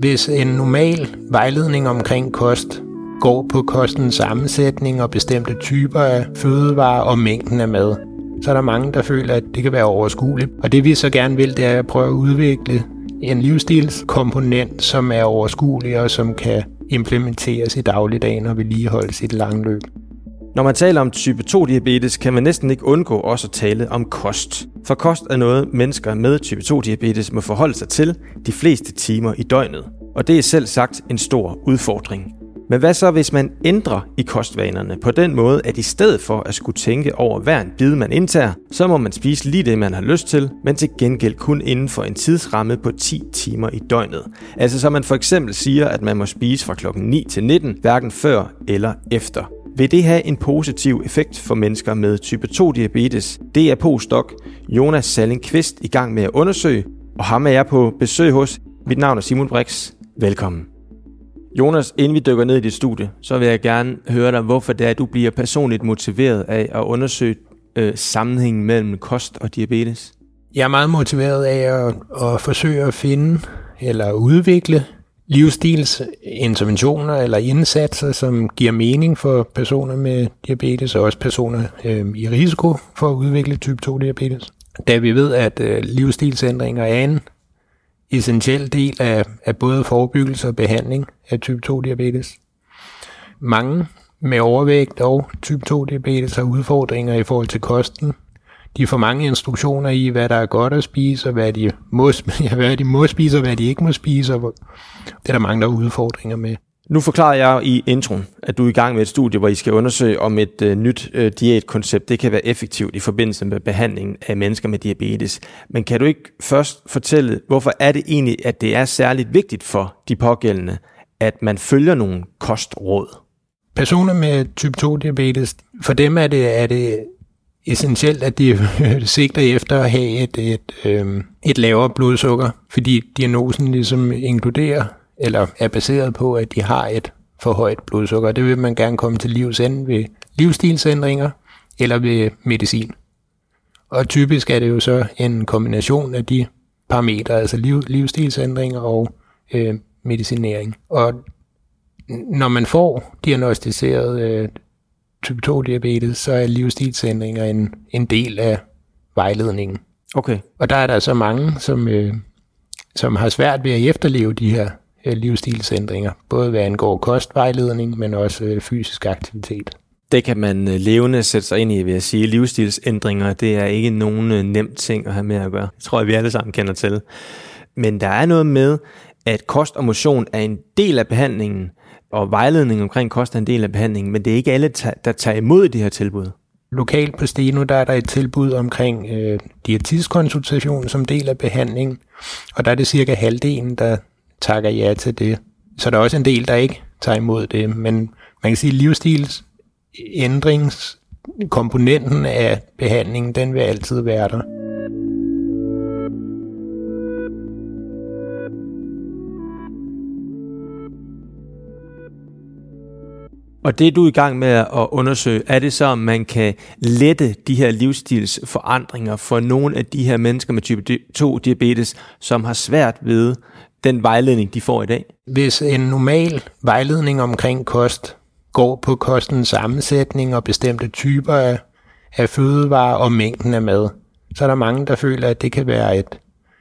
Hvis en normal vejledning omkring kost går på kostens sammensætning og bestemte typer af fødevarer og mængden af mad, så er der mange, der føler, at det kan være overskueligt. Og det vi så gerne vil, det er at prøve at udvikle en livsstilskomponent, som er overskuelig og som kan implementeres i dagligdagen og vedligeholdes i det lange løb. Når man taler om type 2-diabetes, kan man næsten ikke undgå også at tale om kost. For kost er noget, mennesker med type 2-diabetes må forholde sig til de fleste timer i døgnet. Og det er selv sagt en stor udfordring. Men hvad så, hvis man ændrer i kostvanerne på den måde, at i stedet for at skulle tænke over hver en bid, man indtager, så må man spise lige det, man har lyst til, men til gengæld kun inden for en tidsramme på 10 timer i døgnet. Altså så man for eksempel siger, at man må spise fra klokken 9 til 19, hverken før eller efter. Vil det have en positiv effekt for mennesker med type 2-diabetes? Det er postdoc Jonas Salling Kvist i gang med at undersøge, og ham er jeg på besøg hos. Mit navn er Simon Brix. Velkommen. Jonas, inden vi dykker ned i dit studie, så vil jeg gerne høre dig, hvorfor det er, at du bliver personligt motiveret af at undersøge øh, sammenhængen mellem kost og diabetes. Jeg er meget motiveret af at, at forsøge at finde eller udvikle livsstilsinterventioner eller indsatser, som giver mening for personer med diabetes og også personer øh, i risiko for at udvikle type 2 diabetes. Da vi ved, at øh, livsstilsændringer er en essentiel del af, af både forebyggelse og behandling af type 2 diabetes. Mange med overvægt og type 2 diabetes har udfordringer i forhold til kosten. De får mange instruktioner i, hvad der er godt at spise, og hvad de må, ja, hvad de må spise, og hvad de ikke må spise. Og det er der mange, der har udfordringer med. Nu forklarer jeg i introen, at du er i gang med et studie, hvor I skal undersøge, om et øh, nyt øh, diætkoncept det kan være effektivt i forbindelse med behandlingen af mennesker med diabetes. Men kan du ikke først fortælle, hvorfor er det egentlig, at det er særligt vigtigt for de pågældende, at man følger nogle kostråd? Personer med type 2 diabetes, for dem er det, er det essentielt, at de sigter efter at have et, et, øh, et lavere blodsukker, fordi diagnosen ligesom inkluderer eller er baseret på, at de har et for højt blodsukker. Det vil man gerne komme til livs ende ved livsstilsændringer eller ved medicin. Og typisk er det jo så en kombination af de parametre, altså liv, livsstilsændringer og øh, medicinering. Og når man får diagnostiseret øh, type 2 diabetes, så er livsstilsændringer en, en del af vejledningen. Okay. Og der er der så mange, som, øh, som har svært ved at efterleve de her livsstilsændringer, både hvad angår kostvejledning, men også øh, fysisk aktivitet. Det kan man øh, levende sætte sig ind i, vil jeg sige. Livsstilsændringer, det er ikke nogen nem ting at have med at gøre. Det tror jeg, vi alle sammen kender til. Men der er noget med, at kost og motion er en del af behandlingen, og vejledning omkring kost er en del af behandlingen, men det er ikke alle, der tager imod det her tilbud. Lokalt på Steno, der er der et tilbud omkring øh, diætistkonsultation som del af behandlingen, og der er det cirka halvdelen, der takker ja til det. Så der er også en del, der ikke tager imod det, men man kan sige, at livsstilsændringskomponenten af behandlingen, den vil altid være der. Og det du er i gang med at undersøge, er det så, om man kan lette de her livsstilsforandringer for nogle af de her mennesker med type 2 diabetes, som har svært ved den vejledning, de får i dag? Hvis en normal vejledning omkring kost går på kostens sammensætning og bestemte typer af, af fødevarer og mængden af mad, så er der mange, der føler, at det kan være et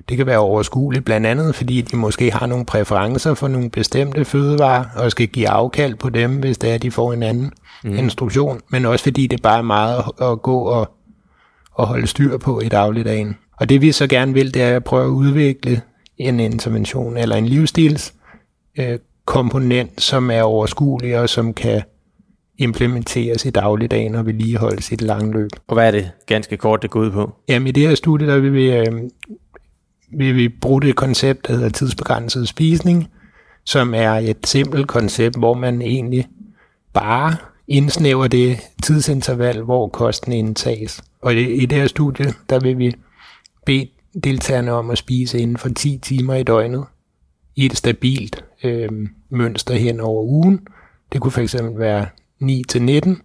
det kan være overskueligt, blandt andet fordi de måske har nogle præferencer for nogle bestemte fødevarer, og skal give afkald på dem, hvis det er, at de får en anden mm. instruktion, men også fordi det bare er meget at gå og, og holde styr på i dagligdagen. Og det vi så gerne vil, det er at prøve at udvikle en intervention eller en livsstils øh, komponent, som er overskuelig og som kan implementeres i dagligdagen og vedligeholdes i det lange løb. Og hvad er det ganske kort, det går ud på? Jamen i det her studie, der vil vi, øh, vil vi bruge det koncept, der hedder tidsbegrænset spisning, som er et simpelt koncept, hvor man egentlig bare indsnæver det tidsinterval, hvor kosten indtages. Og i det her studie, der vil vi bede deltagerne om at spise inden for 10 timer i døgnet i et stabilt øh, mønster hen over ugen. Det kunne fx være 9 til 19.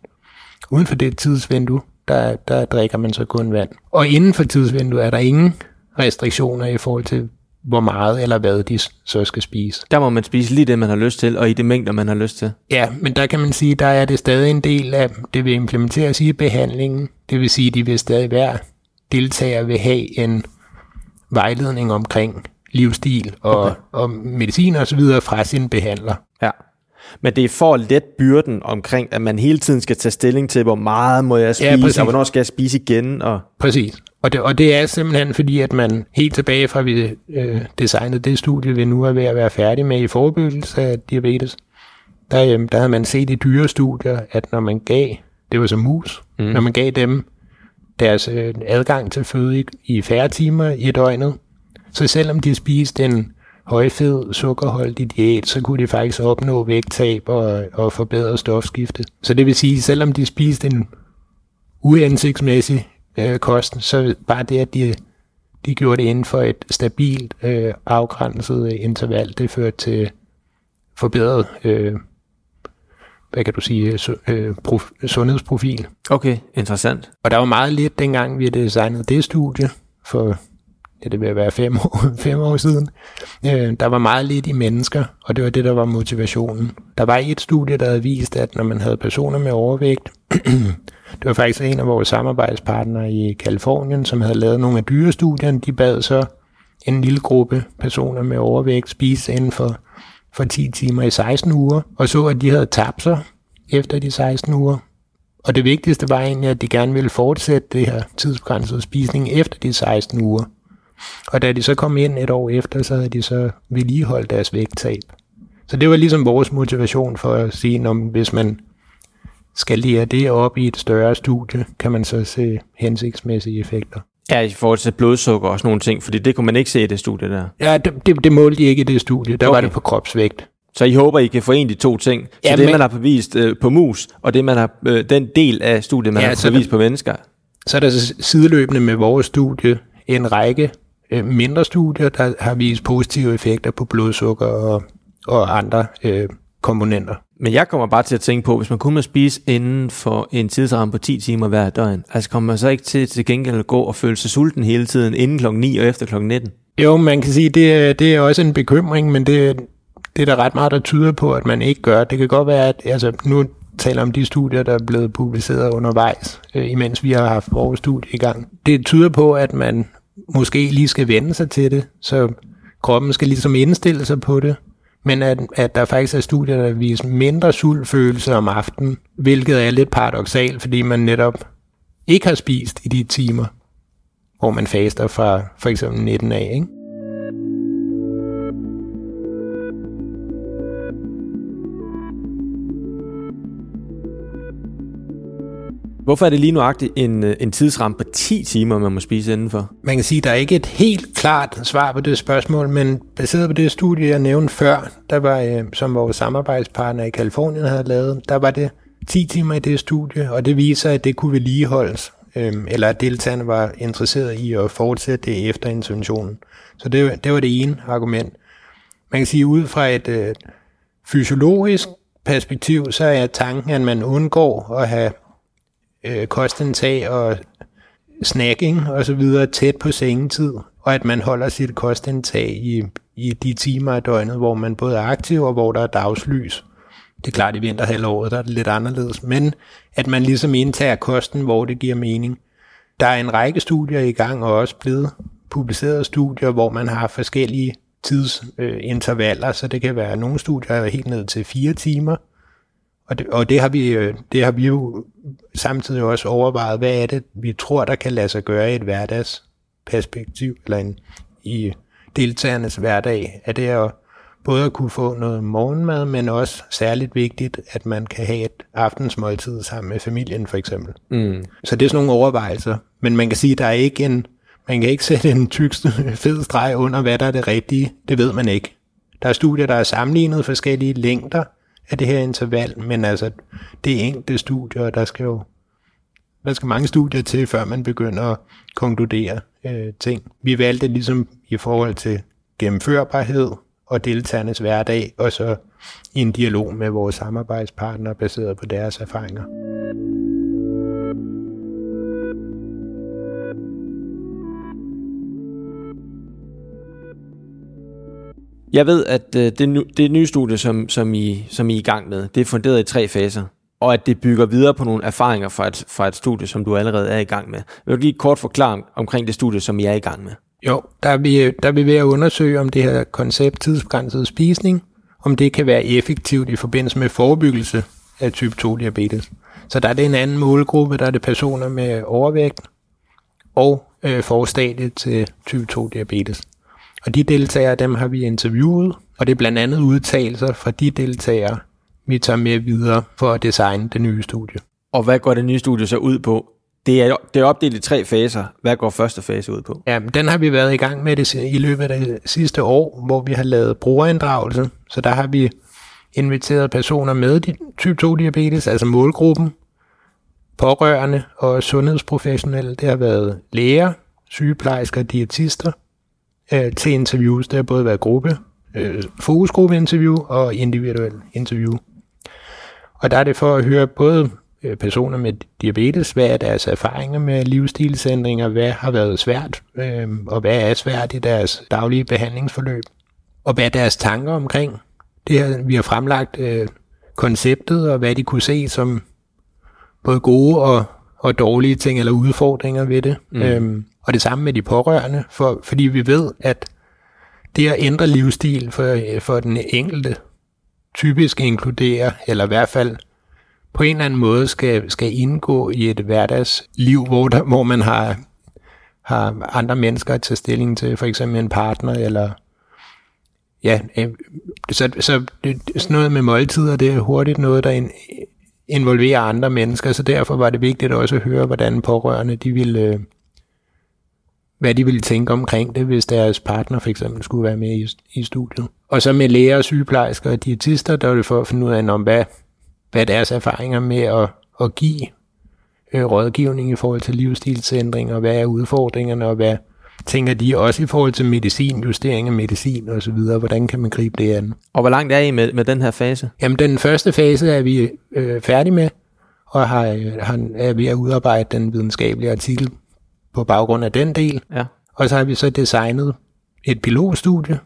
Uden for det tidsvindue, der, der drikker man så kun vand. Og inden for tidsvinduet er der ingen restriktioner i forhold til hvor meget eller hvad de så skal spise. Der må man spise lige det, man har lyst til, og i det mængder, man har lyst til. Ja, men der kan man sige, der er det stadig en del af, det vil implementeres i behandlingen. Det vil sige, de vil stadig være deltager vil have en vejledning omkring livsstil og, okay. og medicin og så videre fra sin behandler. Ja. Men det er for let byrden omkring, at man hele tiden skal tage stilling til, hvor meget må jeg spise, ja, og hvornår skal jeg spise igen. Og... Præcis. Og det, og det er simpelthen fordi, at man helt tilbage fra vi øh, designede det studie, vi nu er ved at være færdige med i forebyggelse af diabetes, der, øh, der havde man set i dyrestudier, at når man gav, det var som mus, mm. når man gav dem deres øh, adgang til føde i, i færre timer i døgnet, så selvom de spiste en højfed, sukkerholdig diæt, så kunne de faktisk opnå vægttab og, og forbedre stofskifte. Så det vil sige, selvom de spiste en uansigtsmæssig øh, kost, så bare det, at de, de gjorde det inden for et stabilt, øh, afgrænset interval, det førte til forbedret øh, hvad kan du sige, øh, prof, sundhedsprofil. Okay, interessant. Og der var meget lidt dengang, vi designede det studie, for ja, det vil være fem år, fem år siden. Øh, der var meget lidt i mennesker, og det var det, der var motivationen. Der var et studie, der havde vist, at når man havde personer med overvægt, det var faktisk en af vores samarbejdspartnere i Kalifornien, som havde lavet nogle af dyrestudierne, de bad så en lille gruppe personer med overvægt spise inden for, for 10 timer i 16 uger, og så, at de havde tabt sig efter de 16 uger. Og det vigtigste var egentlig, at de gerne ville fortsætte det her tidsbegrænsede spisning efter de 16 uger. Og da de så kom ind et år efter, så havde de så vedligeholdt deres vægttab. Så det var ligesom vores motivation for at sige, om hvis man skal lære det op i et større studie, kan man så se hensigtsmæssige effekter. Ja, i forhold til blodsukker og sådan nogle ting, fordi det kunne man ikke se i det studie der. Ja, det, det, det målte de ikke i det studie. Der okay. var det på kropsvægt. Så I håber, I kan forene de to ting. Så ja, det, men... man har bevist øh, på mus, og det, man har, øh, den del af studiet, man ja, har bevist der, på mennesker. Så er der sideløbende med vores studie en række øh, mindre studier, der har vist positive effekter på blodsukker og, og andre øh, komponenter. Men jeg kommer bare til at tænke på, hvis man kunne spise inden for en tidsramme på 10 timer hver døgn, altså kommer man så ikke til til gengæld at gå og føle sig sulten hele tiden, inden klokken 9 og efter klokken 19? Jo, man kan sige, det, det er også en bekymring, men det, det er der ret meget, der tyder på, at man ikke gør. Det kan godt være, at altså, nu taler om de studier, der er blevet publiceret undervejs, øh, imens vi har haft vores studie i gang. Det tyder på, at man måske lige skal vende sig til det, så kroppen skal ligesom indstille sig på det, men at, at der faktisk er studier, der viser mindre sultfølelse om aftenen, hvilket er lidt paradoxalt, fordi man netop ikke har spist i de timer, hvor man faster fra for eksempel 19 af. Ikke? Hvorfor er det lige nuagtigt en, øh, en tidsramme på 10 timer, man må spise indenfor? Man kan sige, at der er ikke et helt klart svar på det spørgsmål, men baseret på det studie, jeg nævnte før, der var, øh, som vores samarbejdspartner i Kalifornien havde lavet, der var det 10 timer i det studie, og det viser, at det kunne vedligeholdes, øhm, eller at deltagerne var interesseret i at fortsætte det efter interventionen. Så det, det var det ene argument. Man kan sige, ud fra et øh, fysiologisk perspektiv, så er tanken, at man undgår at have øh, kostindtag og snacking og så videre tæt på sengetid, og at man holder sit kostindtag i, i de timer af døgnet, hvor man både er aktiv og hvor der er dagslys. Det er klart, i vinterhalvåret der er det lidt anderledes, men at man ligesom indtager kosten, hvor det giver mening. Der er en række studier i gang, og også blevet publiceret studier, hvor man har forskellige tidsintervaller, så det kan være nogle studier er helt ned til fire timer, og det, og det, har vi, øh, det har vi jo samtidig også overvejet, hvad er det, vi tror, der kan lade sig gøre i et hverdagsperspektiv, eller en, i deltagernes hverdag. Er det at både at kunne få noget morgenmad, men også særligt vigtigt, at man kan have et aftensmåltid sammen med familien for eksempel. Mm. Så det er sådan nogle overvejelser. Men man kan sige, at der er ikke en, man kan ikke sætte en tykste fed streg under, hvad der er det rigtige. Det ved man ikke. Der er studier, der er sammenlignet forskellige længder af det her interval, men altså, det er enkelte studier, og der skal jo der skal mange studier til, før man begynder at konkludere øh, ting. Vi valgte ligesom i forhold til gennemførbarhed og deltagernes hverdag, og så i en dialog med vores samarbejdspartnere baseret på deres erfaringer. Jeg ved, at øh, det, det nye studie, som, som, I, som I er i gang med, det er funderet i tre faser, og at det bygger videre på nogle erfaringer fra et, fra et studie, som du allerede er i gang med. Vil du lige kort forklare omkring det studie, som I er i gang med? Jo, der er vi, der er vi ved at undersøge, om det her koncept tidsbegrænset spisning, om det kan være effektivt i forbindelse med forebyggelse af type 2 diabetes. Så der er det en anden målgruppe, der er det personer med overvægt og øh, forstadiet til type 2 diabetes. Og de deltagere, dem har vi interviewet, og det er blandt andet udtalelser fra de deltagere, vi tager med videre for at designe det nye studie. Og hvad går det nye studie så ud på? Det er, det er opdelt i tre faser. Hvad går første fase ud på? Ja, den har vi været i gang med det i løbet af det sidste år, hvor vi har lavet brugerinddragelse. Så der har vi inviteret personer med type 2 diabetes, altså målgruppen, pårørende og sundhedsprofessionelle. Det har været læger, sygeplejersker diætister øh, til interviews. Det har både været gruppe, øh, fokusgruppeinterview og individuel interview. Og der er det for at høre både øh, personer med diabetes, hvad er deres erfaringer med livsstilsændringer, hvad har været svært, øh, og hvad er svært i deres daglige behandlingsforløb, og hvad er deres tanker omkring det her. Vi har fremlagt øh, konceptet, og hvad de kunne se som både gode og, og dårlige ting, eller udfordringer ved det. Mm. Øhm, og det samme med de pårørende, for, fordi vi ved, at det at ændre livsstil for, for den enkelte typisk inkluderer, eller i hvert fald på en eller anden måde skal, skal indgå i et hverdagsliv, hvor, der, hvor man har, har andre mennesker at tage stilling til, for eksempel en partner, eller ja, øh, så, så det, sådan noget med måltider, det er hurtigt noget, der involvere andre mennesker, så derfor var det vigtigt også at høre, hvordan pårørende de ville, øh, hvad de ville tænke omkring det, hvis deres partner for eksempel skulle være med i, i studiet. Og så med læger, sygeplejersker og diætister, der var det for at finde ud af, om hvad, hvad deres erfaringer med at, at give øh, rådgivning i forhold til livsstilsændringer, hvad er udfordringerne, og hvad tænker de også i forhold til medicin, justering af medicin og så videre, hvordan kan man gribe det an. Og hvor langt er I med, med den her fase? Jamen den første fase er vi øh, færdige med, og har, øh, har, er ved at udarbejde den videnskabelige artikel på baggrund af den del. Ja. Og så har vi så designet et pilotstudie,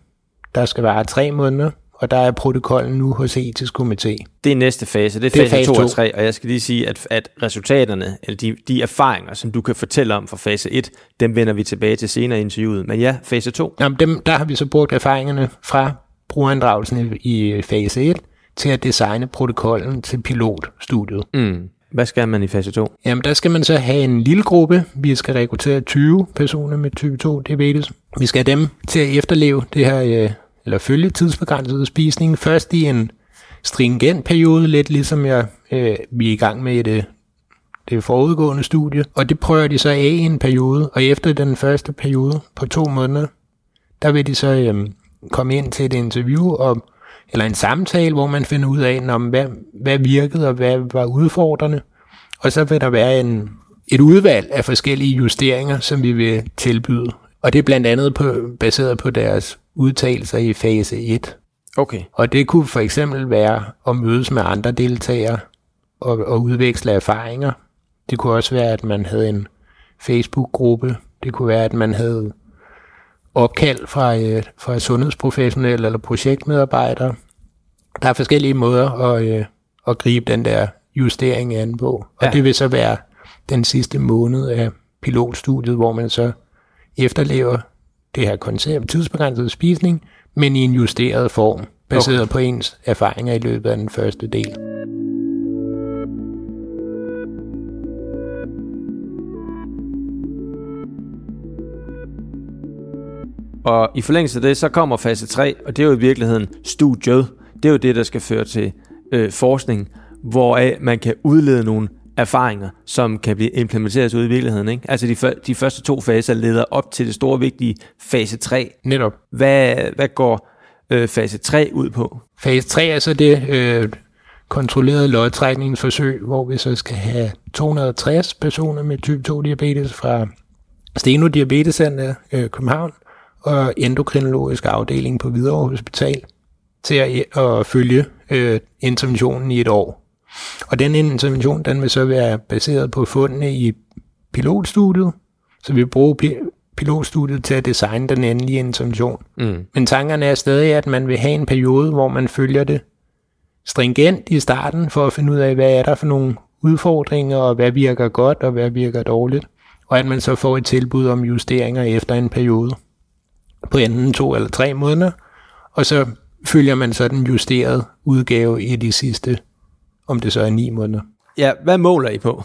der skal være tre måneder, og der er protokollen nu hos etisk komité. Det er næste fase, det er, det er fase, fase 2 og 3, og jeg skal lige sige, at, at resultaterne, eller de, de erfaringer, som du kan fortælle om fra fase 1, dem vender vi tilbage til senere i interviewet. Men ja, fase 2. Jamen, dem, der har vi så brugt erfaringerne fra brugerinddragelsen i, i fase 1 til at designe protokollen til pilotstudiet. Mm. Hvad skal man i fase 2? Jamen, der skal man så have en lille gruppe. Vi skal rekruttere 20 personer med type 2 diabetes. Vi skal have dem til at efterleve det her, øh, eller følge tidsbegrænset spisning. Først i en stringent periode, lidt ligesom jeg, øh, vi er i gang med det, det forudgående studie. Og det prøver de så af i en periode, og efter den første periode på to måneder, der vil de så øh, komme ind til et interview og eller en samtale, hvor man finder ud af, om hvad, hvad virkede og hvad var udfordrende. Og så vil der være en, et udvalg af forskellige justeringer, som vi vil tilbyde. Og det er blandt andet på, baseret på deres udtalelser i fase 1. Okay. Og det kunne for eksempel være at mødes med andre deltagere og, og udveksle erfaringer. Det kunne også være, at man havde en Facebook-gruppe. Det kunne være, at man havde opkald fra, øh, fra sundhedsprofessionelle eller projektmedarbejdere. Der er forskellige måder at, øh, at gribe den der justering an på. Og ja. det vil så være den sidste måned af pilotstudiet, hvor man så efterlever det her koncept, tidsbegrænset spisning, men i en justeret form, baseret okay. på ens erfaringer i løbet af den første del. Og i forlængelse af det, så kommer fase 3, og det er jo i virkeligheden studiet. Det er jo det, der skal føre til øh, forskning, hvoraf man kan udlede nogle erfaringer, som kan blive implementeret ud i virkeligheden. Ikke? Altså de, de første to faser leder op til det store vigtige fase 3. Netop. Hvad, hvad går øh, fase 3 ud på? Fase 3 er så det øh, kontrollerede lodtrækningsforsøg, hvor vi så skal have 260 personer med type 2 diabetes fra Steno Diabetescenter øh, København, og endokrinologisk afdeling på Hvidovre Hospital til at, at følge øh, interventionen i et år. Og den intervention, den vil så være baseret på fundene i pilotstudiet, så vi bruger pilotstudiet til at designe den endelige intention. Mm. Men tankerne er stadig, at man vil have en periode, hvor man følger det stringent i starten, for at finde ud af, hvad er der for nogle udfordringer, og hvad virker godt, og hvad virker dårligt. Og at man så får et tilbud om justeringer efter en periode på enten to eller tre måneder, og så følger man så den justerede udgave i de sidste, om det så er ni måneder. Ja, hvad måler I på?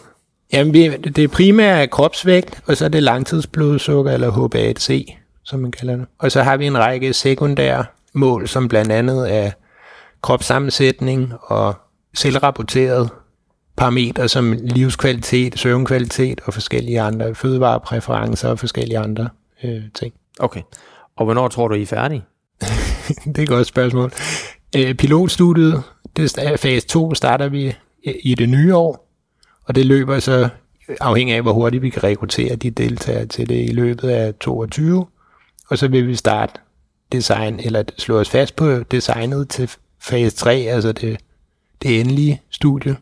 Jamen, vi, det primære er kropsvægt, og så er det langtidsblodsukker, eller HbA1c, som man kalder det. Og så har vi en række sekundære mål, som blandt andet er kropssammensætning og selvrapporteret parametre som livskvalitet, søvnkvalitet og forskellige andre fødevarepræferencer og forskellige andre øh, ting. Okay. Og hvornår tror du, I er færdige? det er et godt spørgsmål. Øh, pilotstudiet, det er fase 2, starter vi i det nye år, og det løber så afhængig af, hvor hurtigt vi kan rekruttere de deltagere til det i løbet af 22, og så vil vi starte design, eller slå os fast på designet til fase 3, altså det, det endelige studie.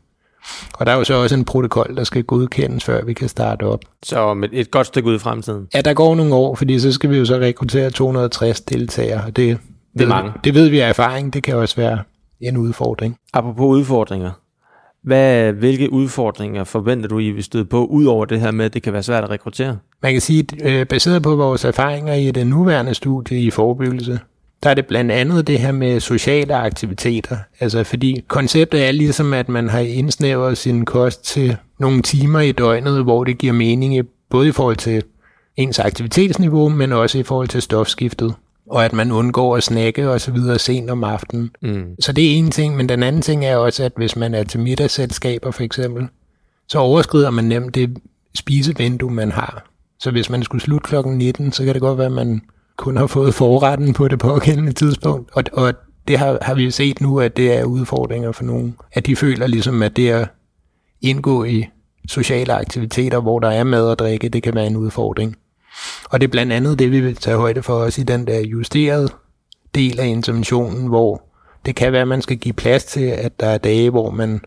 Og der er jo så også en protokol, der skal godkendes, før vi kan starte op. Så om et, et godt stykke ud i fremtiden? Ja, der går nogle år, fordi så skal vi jo så rekruttere 260 deltagere. Og det, det er mange. Det ved vi af erfaring, det kan også være en udfordring. Apropos udfordringer. Hvad, hvilke udfordringer forventer du, I vil støde på, udover det her med, at det kan være svært at rekruttere? Man kan sige, at baseret på vores erfaringer i det nuværende studie i forebyggelse, der er det blandt andet det her med sociale aktiviteter. Altså fordi konceptet er ligesom, at man har indsnævret sin kost til nogle timer i døgnet, hvor det giver mening, både i forhold til ens aktivitetsniveau, men også i forhold til stofskiftet. Og at man undgår at snakke og så videre sent om aftenen. Mm. Så det er en ting, men den anden ting er også, at hvis man er til middagsselskaber for eksempel, så overskrider man nemt det spisevindue, man har. Så hvis man skulle slutte klokken 19, så kan det godt være, at man kun har fået forretten på det pågældende tidspunkt. Og, og det har, har vi set nu, at det er udfordringer for nogen. At de føler ligesom, at det at indgå i sociale aktiviteter, hvor der er mad og drikke, det kan være en udfordring. Og det er blandt andet det, vi vil tage højde for os i den der justerede del af interventionen, hvor det kan være, at man skal give plads til, at der er dage, hvor man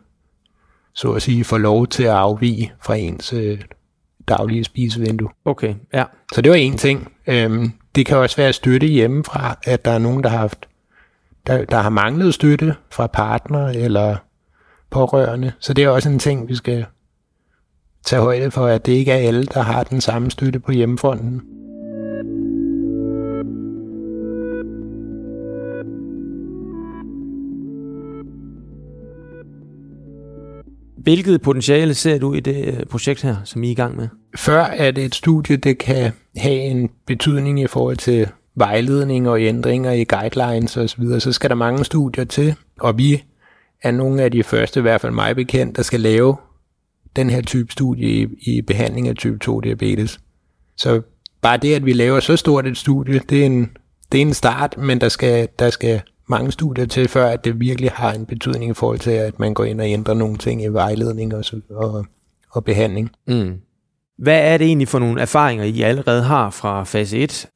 så at sige får lov til at afvige fra ens øh, daglige spisevindue. Okay, ja. Så det var en ting. Øhm, det kan også være støtte hjemmefra, at der er nogen, der har haft der, der har manglet støtte fra partner eller pårørende. Så det er også en ting, vi skal tage højde for, at det ikke er alle, der har den samme støtte på hjemmefronten. Hvilket potentiale ser du i det øh, projekt her, som I er i gang med? Før at et studie det kan have en betydning i forhold til vejledning og ændringer i guidelines osv., så, så skal der mange studier til, og vi er nogle af de første, i hvert fald mig bekendt, der skal lave den her type studie i, i behandling af type 2 diabetes. Så bare det, at vi laver så stort et studie, det er en, det er en start, men der skal, der skal mange studier til, før at det virkelig har en betydning i forhold til, at man går ind og ændrer nogle ting i vejledning og, og, og behandling. Mm. Hvad er det egentlig for nogle erfaringer, I allerede har fra fase 1?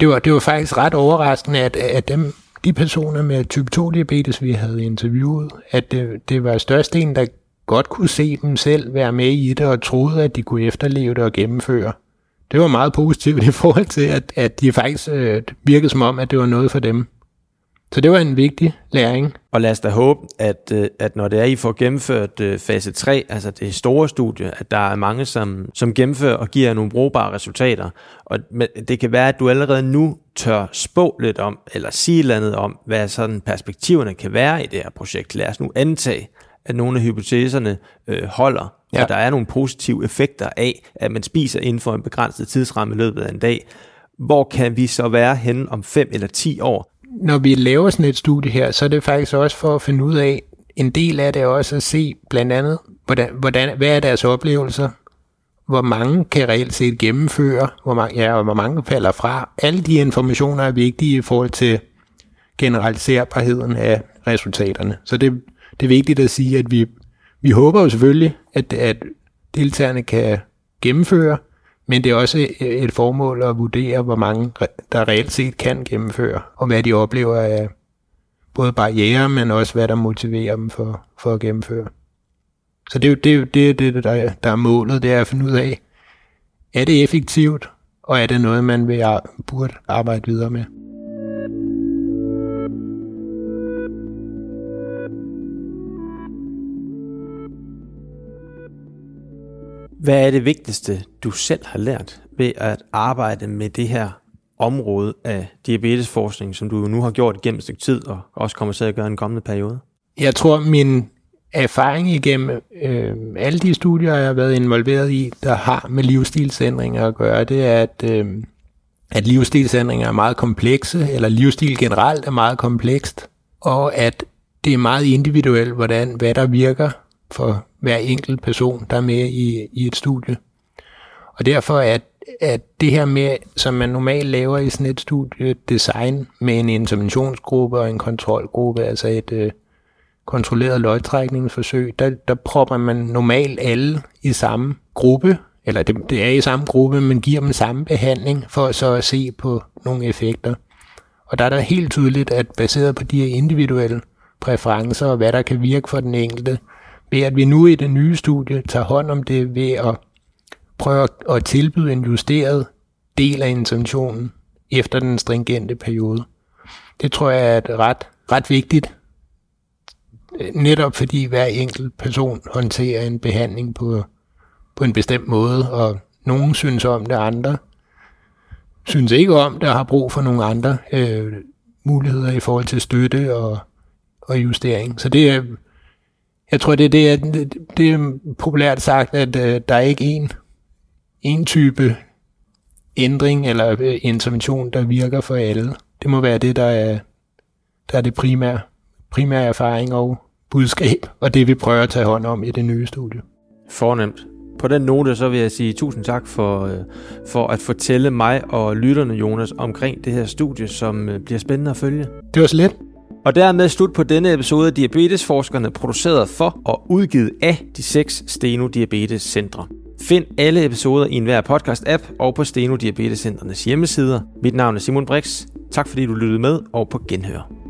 Det var, det var faktisk ret overraskende, at, at dem, de personer med type 2 diabetes, vi havde interviewet, at det, det var størstedelen, der godt kunne se dem selv være med i det, og troede, at de kunne efterleve det og gennemføre. Det var meget positivt i forhold til, at, at de faktisk øh, virkede som om, at det var noget for dem. Så det var en vigtig læring. Og lad os da håbe, at, øh, at når det er, I får gennemført øh, fase 3, altså det store studie, at der er mange, som, som gennemfører og giver nogle brugbare resultater. Og det kan være, at du allerede nu tør spå lidt om, eller sige et om, hvad sådan perspektiverne kan være i det her projekt. Lad os nu antage, at nogle af hypoteserne øh, holder, ja. og der er nogle positive effekter af, at man spiser inden for en begrænset tidsramme i løbet af en dag. Hvor kan vi så være henne om 5 eller 10 år? Når vi laver sådan et studie her, så er det faktisk også for at finde ud af, en del af det er også at se blandt andet, hvordan, hvordan, hvad er deres oplevelser, hvor mange kan reelt set gennemføre, hvor mange, ja, og hvor mange falder fra. Alle de informationer er vigtige i forhold til generaliserbarheden af resultaterne. Så det, det er vigtigt at sige, at vi, vi håber jo selvfølgelig, at, at deltagerne kan gennemføre, men det er også et formål at vurdere, hvor mange der reelt set kan gennemføre, og hvad de oplever af både barriere, men også hvad der motiverer dem for, for at gennemføre. Så det er jo det, det, det der, der er målet, det er at finde ud af, er det effektivt, og er det noget, man vil, burde arbejde videre med. Hvad er det vigtigste, du selv har lært ved at arbejde med det her område af diabetesforskning, som du nu har gjort gennem et stykke tid, og også kommer til at gøre en kommende periode? Jeg tror, min erfaring igennem øh, alle de studier, jeg har været involveret i, der har med livsstilsændringer at gøre, det er, at, øh, at livsstilsændringer er meget komplekse, eller livsstil generelt er meget komplekst, og at det er meget individuelt, hvordan, hvad der virker for hver enkelt person, der er med i, i et studie. Og derfor er at det her med, som man normalt laver i sådan et studie, design med en interventionsgruppe og en kontrolgruppe, altså et øh, kontrolleret løgtrækningsforsøg, der, der propper man normalt alle i samme gruppe, eller det, det er i samme gruppe, men giver dem samme behandling for så at se på nogle effekter. Og der er der helt tydeligt, at baseret på de her individuelle præferencer og hvad der kan virke for den enkelte, ved at vi nu i det nye studie tager hånd om det ved at prøve at tilbyde en justeret del af interventionen efter den stringente periode. Det tror jeg er ret, ret vigtigt, netop fordi hver enkelt person håndterer en behandling på, på en bestemt måde, og nogen synes om det, andre synes ikke om det, og har brug for nogle andre øh, muligheder i forhold til støtte og, og justering. Så det er, jeg tror, det, det, er, det, det er populært sagt, at øh, der er ikke en, en type ændring eller øh, intervention, der virker for alle. Det må være det, der er, der er det primære, primære erfaring og budskab, og det vi prøver at tage hånd om i det nye studie. Fornemt. På den note, så vil jeg sige tusind tak for, øh, for at fortælle mig og lytterne, Jonas, omkring det her studie, som bliver spændende at følge. Det var så let. Og dermed slut på denne episode af Diabetesforskerne, produceret for og udgivet af de seks Steno Diabetes Centre. Find alle episoder i enhver podcast-app og på Steno Diabetes Centrenes hjemmesider. Mit navn er Simon Brix. Tak fordi du lyttede med, og på genhør.